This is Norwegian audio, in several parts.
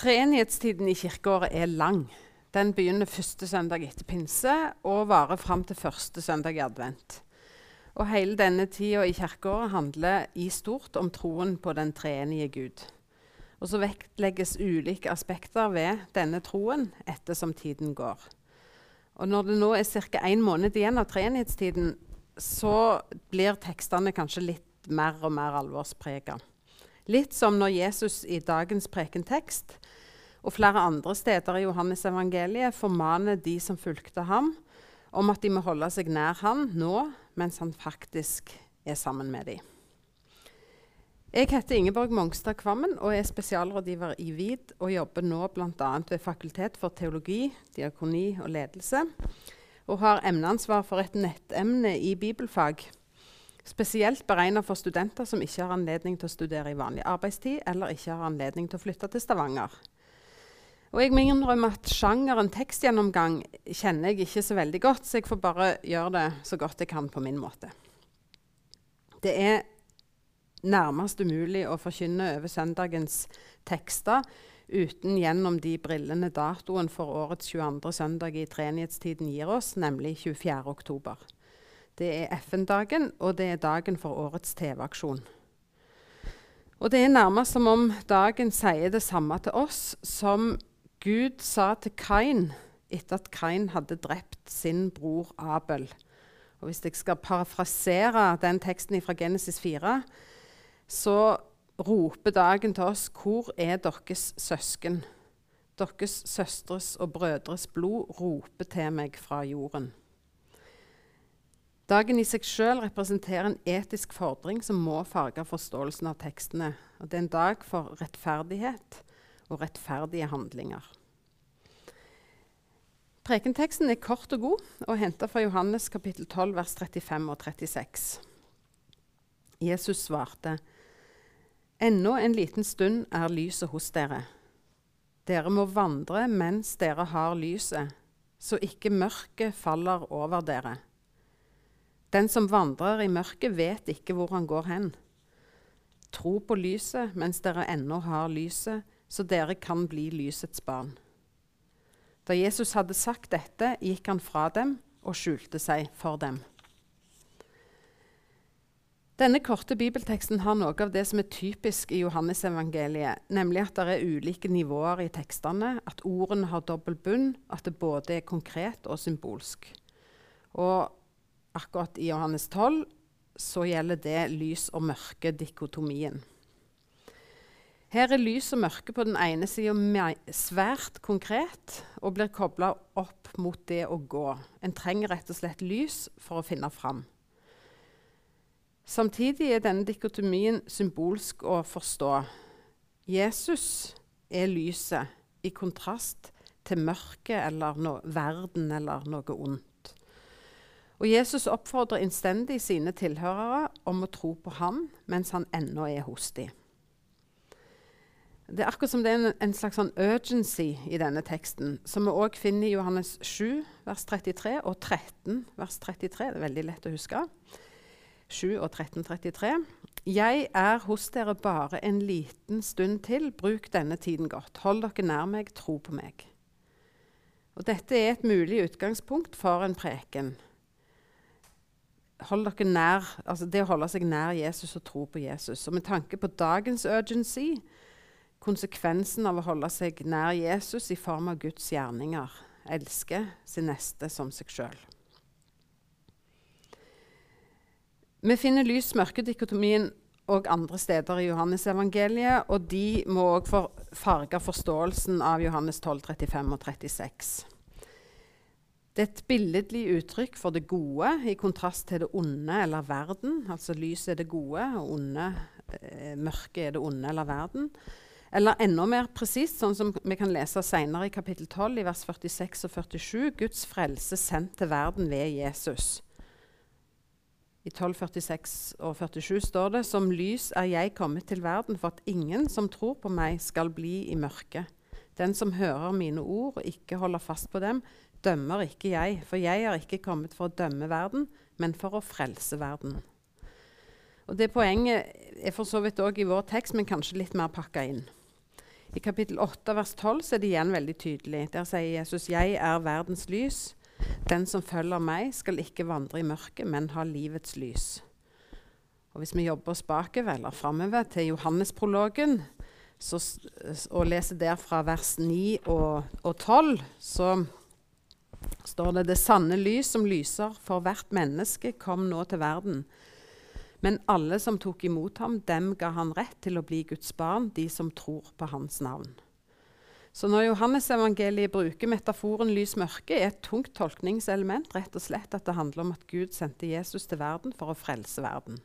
Treenighetstiden i kirkeåret er lang. Den begynner første søndag etter pinse og varer fram til første søndag i advent. Og Hele denne tida i kirkeåret handler i stort om troen på den treenige Gud. Og så vektlegges ulike aspekter ved denne troen etter som tiden går. Og Når det nå er ca. én måned igjen av treenighetstiden, så blir tekstene kanskje litt mer og mer alvorsprega. Litt som når Jesus i dagens prekentekst og flere andre steder i Johannes evangeliet formaner de som fulgte ham, om at de må holde seg nær ham nå mens han faktisk er sammen med dem. Jeg heter Ingeborg Mongstad Kvammen og er spesialrådgiver i VID og jobber nå bl.a. ved Fakultet for teologi, diakoni og ledelse. Og har emneansvar for et nettemne i bibelfag. Spesielt beregna for studenter som ikke har anledning til å studere i vanlig arbeidstid, eller ikke har anledning til å flytte til Stavanger. Og jeg må innrømme at sjangeren tekstgjennomgang kjenner jeg ikke så veldig godt, så jeg får bare gjøre det så godt jeg kan på min måte. Det er nærmest umulig å forkynne over søndagens tekster uten gjennom de brillene datoen for årets 22. søndag i treenighetstiden gir oss, nemlig 24. oktober. Det er FN-dagen, og det er dagen for årets TV-aksjon. Og det er nærmest som om dagen sier det samme til oss som Gud sa til Kain etter at Kain hadde drept sin bror Abel. Og Hvis jeg skal parafrasere den teksten fra Genesis 4, så roper dagen til oss Hvor er deres søsken? Deres søstres og brødres blod roper til meg fra jorden. Dagen i seg sjøl representerer en etisk fordring som må farge forståelsen av tekstene. Og det er en dag for rettferdighet og rettferdige handlinger. Prekenteksten er kort og god og henta fra Johannes kapittel 12, vers 35 og 36. Jesus svarte, Ennå en liten stund er lyset hos dere. Dere må vandre mens dere har lyset, så ikke mørket faller over dere. Den som vandrer i mørket, vet ikke hvor han går hen. Tro på lyset mens dere ennå har lyset, så dere kan bli lysets barn. Da Jesus hadde sagt dette, gikk han fra dem og skjulte seg for dem. Denne korte bibelteksten har noe av det som er typisk i Johannesevangeliet, nemlig at det er ulike nivåer i tekstene, at ordene har dobbel bunn, at det både er konkret og symbolsk. Og akkurat i Johannes 12 så gjelder det lys og mørke-dikotomien. Her er lys og mørke på den ene sida svært konkret og blir kobla opp mot det å gå. En trenger rett og slett lys for å finne fram. Samtidig er denne dikotomien symbolsk å forstå. Jesus er lyset, i kontrast til mørket eller no verden eller noe ondt. Og Jesus oppfordrer innstendig sine tilhørere om å tro på ham mens han ennå er hos dem. Det er akkurat som det er en, en slags sånn urgency i denne teksten, som vi òg finner i Johannes 7, vers 33 og 13, vers 33. Det er veldig lett å huske. 7 og 13, 33. Jeg er hos dere bare en liten stund til. Bruk denne tiden godt. Hold dere nær meg, tro på meg. Og dette er et mulig utgangspunkt for en preken. Hold dere nær, altså Det å holde seg nær Jesus og tro på Jesus. Og med tanke på dagens urgency konsekvensen av å holde seg nær Jesus i form av Guds gjerninger. Elske sin neste som seg sjøl. Vi finner lys-mørke-dikotomien og andre steder i Johannes-evangeliet, og de må òg farge forståelsen av Johannes 12, 35 og 36. Det er et billedlig uttrykk for det gode i kontrast til det onde eller verden. Altså lyset er det gode, og onde, eh, mørket er det onde eller verden. Eller enda mer presist, sånn som vi kan lese senere i kapittel 12, i vers 46 og 47, Guds frelse sendt til verden ved Jesus. I 12, 46 og 47 står det Som lys er jeg kommet til verden for at ingen som tror på meg, skal bli i mørket. Den som hører mine ord og ikke holder fast på dem, dømmer ikke jeg, for jeg har ikke kommet for å dømme verden, men for å frelse verden. Og Det poenget er for så vidt òg i vår tekst, men kanskje litt mer pakka inn. I kapittel 8 vers 12 så er det igjen veldig tydelig. Der sier Jesus, 'Jeg er verdens lys'. Den som følger meg, skal ikke vandre i mørket, men ha livets lys. Og Hvis vi jobber oss bakover eller framover til Johannesprologen og leser der fra vers 9 og, og 12, så står det 'Det sanne lys som lyser for hvert menneske, kom nå til verden'. Men alle som tok imot ham, dem ga han rett til å bli Guds barn, de som tror på hans navn. Så når Johannesevangeliet bruker metaforen lys-mørke, er et tungt tolkningselement rett og slett at det handler om at Gud sendte Jesus til verden for å frelse verden.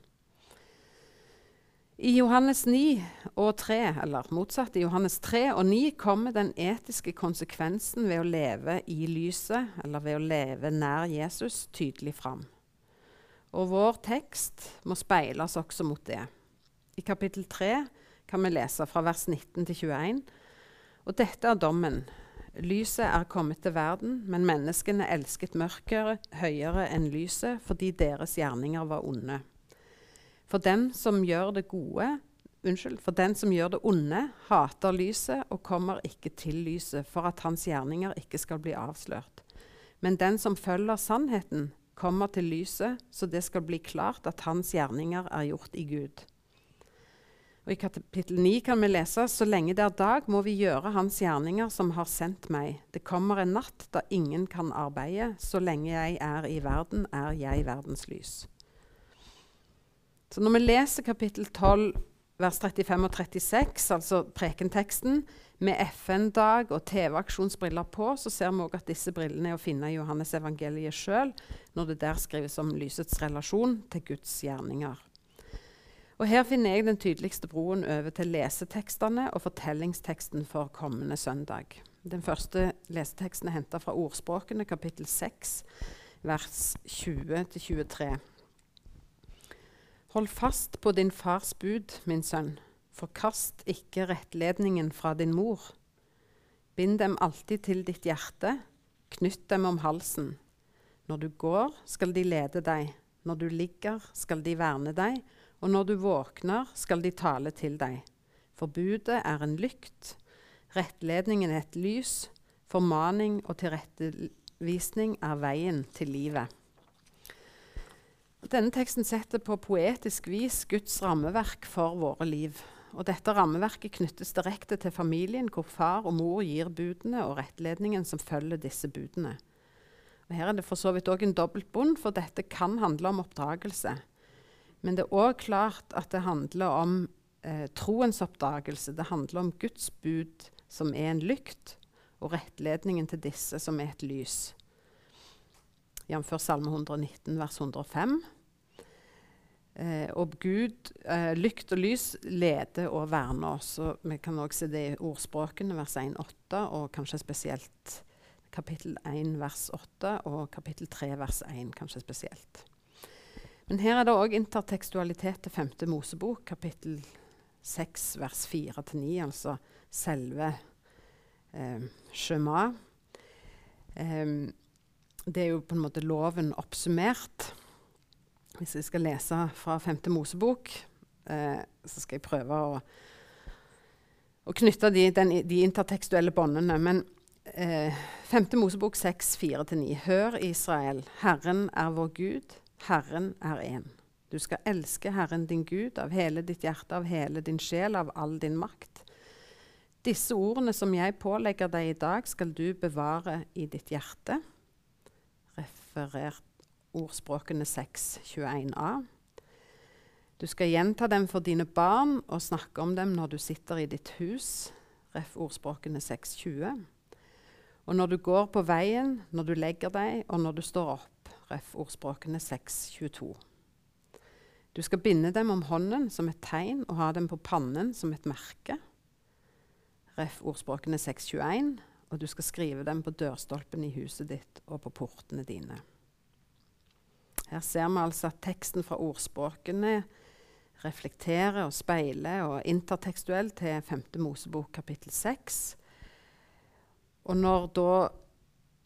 I Johannes 9 og 3, eller motsatt, i Johannes 3 og 9 kommer den etiske konsekvensen ved å leve i lyset, eller ved å leve nær Jesus, tydelig fram. Og vår tekst må speiles også mot det. I kapittel 3 kan vi lese fra vers 19 til 21. Og dette er dommen. Lyset er kommet til verden, men menneskene elsket mørket høyere enn lyset fordi deres gjerninger var onde. For den som gjør det gode, unnskyld, for den som gjør det onde, hater lyset og kommer ikke til lyset, for at hans gjerninger ikke skal bli avslørt. Men den som følger sannheten, kommer til lyset, så det skal bli klart at hans gjerninger er gjort i Gud. Og I kapittel 9 kan vi lese så lenge det er dag, må vi gjøre Hans gjerninger som har sendt meg. Det kommer en natt da ingen kan arbeide. Så lenge jeg er i verden, er jeg verdens lys. Så når vi leser kapittel 12, vers 35 og 36, altså prekenteksten, med FN-dag og TV-aksjonsbriller på, så ser vi også at disse brillene er å finne i Johannes evangeliet sjøl, når det der skrives om lysets relasjon til Guds gjerninger. Og Her finner jeg den tydeligste broen over til lesetekstene og fortellingsteksten for kommende søndag. Den første leseteksten er henta fra Ordspråkene, kapittel 6, vers 20-23. Hold fast på din fars bud, min sønn. Forkast ikke rettledningen fra din mor. Bind dem alltid til ditt hjerte, knytt dem om halsen. Når du går, skal de lede deg, når du ligger, skal de verne deg, og når du våkner, skal de tale til deg. For budet er en lykt, rettledningen er et lys, formaning og tilrettevisning er veien til livet. Denne teksten setter på poetisk vis Guds rammeverk for våre liv. Og dette rammeverket knyttes direkte til familien, hvor far og mor gir budene og rettledningen som følger disse budene. Og her er det for så vidt òg en dobbeltbunn, for dette kan handle om oppdragelse. Men det er òg klart at det handler om eh, troens oppdagelse. Det handler om Guds bud, som er en lykt, og rettledningen til disse, som er et lys. Jf. Salme 119, vers 105. Eh, og Gud, eh, lykt og lys, leder og verner oss. Og vi kan også se det i ordspråkene, vers 1-8, og kanskje spesielt kapittel 1, vers 8, og kapittel 3, vers 1, kanskje spesielt. Men her er det òg intertekstualitet til 5. Mosebok, kapittel 6, vers 4-9, altså selve eh, Shema. Eh, det er jo på en måte loven oppsummert. Hvis jeg skal lese fra 5. Mosebok, eh, så skal jeg prøve å, å knytte de, den, de, intertekstuelle båndene. Men eh, 5. Mosebok 6, 4-9. Hør, Israel, Herren er vår Gud, Herren er én. Du skal elske Herren din Gud av hele ditt hjerte, av hele din sjel, av all din makt. Disse ordene som jeg pålegger deg i dag, skal du bevare i ditt hjerte. Referert ordspråkene 6.21a. Du skal gjenta dem for dine barn og snakke om dem når du sitter i ditt hus. Ref. ordspråkene 6.20. Og når du går på veien, når du legger deg, og når du står opp. Ref. ordspråkene 6.22. Du skal binde dem om hånden som et tegn og ha dem på pannen som et merke. Ref. ordspråkene 6.21. Og du skal skrive dem på dørstolpen i huset ditt og på portene dine. Her ser vi altså at teksten fra ordspråkene reflekterer og speiler og er intertekstuell til 5. Mosebok kapittel 6. Og når da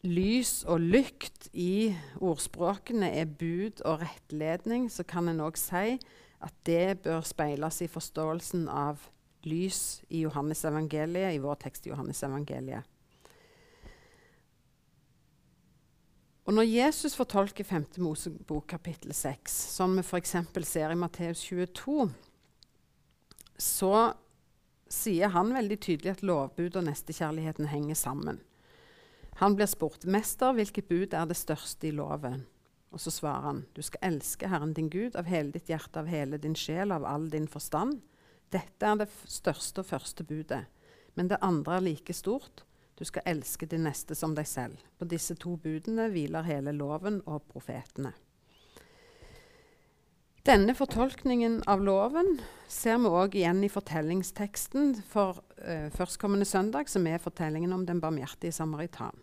lys og lykt i ordspråkene er bud og rettledning, så kan en òg si at det bør speiles i forståelsen av lys i Johannes evangeliet, i vår tekst i Johannes evangeliet. Og Når Jesus fortolker 5. Mosebok kapittel 6, som vi f.eks. ser i Matteus 22, så sier han veldig tydelig at lovbud og nestekjærligheten henger sammen. Han blir spurt mester, hvilket bud er det største i loven? Og så svarer han du skal elske Herren din Gud av hele ditt hjerte, av hele din sjel, av all din forstand. Dette er det største og første budet. Men det andre er like stort. Du skal elske din neste som deg selv. På disse to budene hviler hele loven og profetene. Denne fortolkningen av loven ser vi òg igjen i fortellingsteksten for uh, førstkommende søndag, som er fortellingen om den barmhjertige samaritan.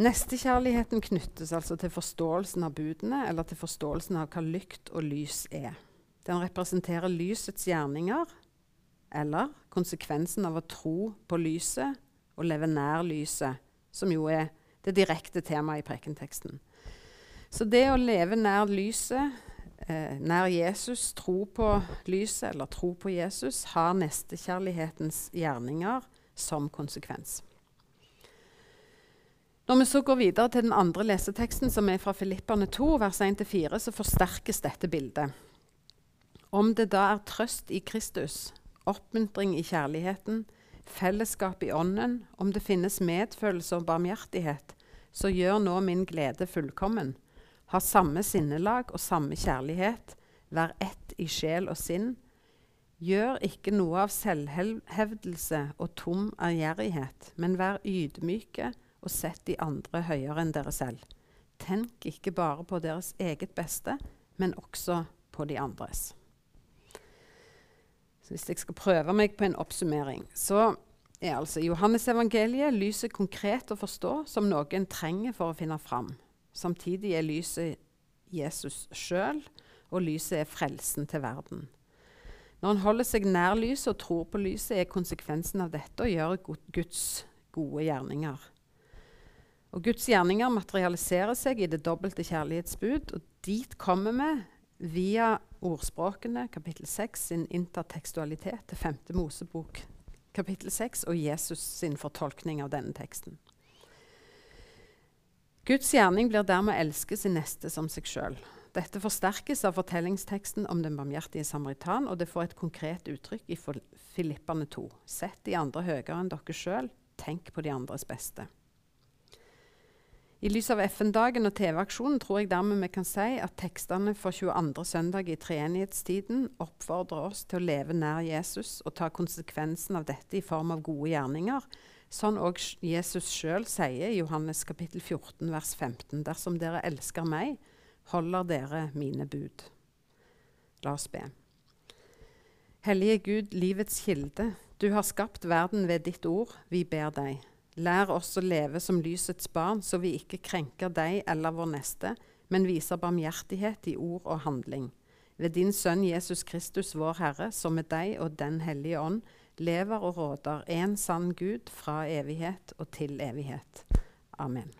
Nestekjærligheten knyttes altså til forståelsen av budene, eller til forståelsen av hva lykt og lys er. Den representerer lysets gjerninger, eller konsekvensen av å tro på lyset og leve nær lyset, som jo er det direkte temaet i prekenteksten. Så det å leve nær lyset, eh, nær Jesus, tro på lyset eller tro på Jesus, har nestekjærlighetens gjerninger som konsekvens. Når vi så går videre til den andre leseteksten, som er fra Filipperne 2, vers 1-4, så forsterkes dette bildet. Om det da er trøst i Kristus, oppmuntring i kjærligheten, fellesskap i ånden, om det finnes medfølelse og barmhjertighet, så gjør nå min glede fullkommen. Ha samme sinnelag og samme kjærlighet, vær ett i sjel og sinn. Gjør ikke noe av selvhevdelse og tom ærgjerrighet, men vær ydmyke og sett de andre høyere enn dere selv. Tenk ikke bare på deres eget beste, men også på de andres. Så hvis jeg skal prøve meg på en oppsummering, så er altså Johannesevangeliet lyset konkret å forstå som noe en trenger for å finne fram. Samtidig er lyset Jesus sjøl, og lyset er frelsen til verden. Når en holder seg nær lyset og tror på lyset, er konsekvensen av dette å gjøre Guds gode gjerninger. Og Guds gjerninger materialiserer seg i det dobbelte kjærlighetsbud, og dit kommer vi via ordspråkene, kapittel 6, sin intertekstualitet til 5. Mosebok, kapittel 6, og Jesus sin fortolkning av denne teksten. Guds gjerning blir dermed å elske sin neste som seg sjøl. Dette forsterkes av fortellingsteksten om den barmhjertige samaritan, og det får et konkret uttrykk i Filippane 2. Sett de andre høyere enn dere sjøl. Tenk på de andres beste. I lys av FN-dagen og TV-aksjonen tror jeg dermed vi kan si at tekstene for 22. søndag i treenighetstiden oppfordrer oss til å leve nær Jesus og ta konsekvensen av dette i form av gode gjerninger, sånn òg Jesus sjøl sier i Johannes kapittel 14 vers 15.: Dersom dere elsker meg, holder dere mine bud. La oss be. Hellige Gud, livets kilde, du har skapt verden ved ditt ord, vi ber deg. Lær oss å leve som lysets barn, så vi ikke krenker deg eller vår neste, men viser barmhjertighet i ord og handling. Ved din Sønn Jesus Kristus, vår Herre, som med deg og Den hellige ånd lever og råder, en sann Gud fra evighet og til evighet. Amen.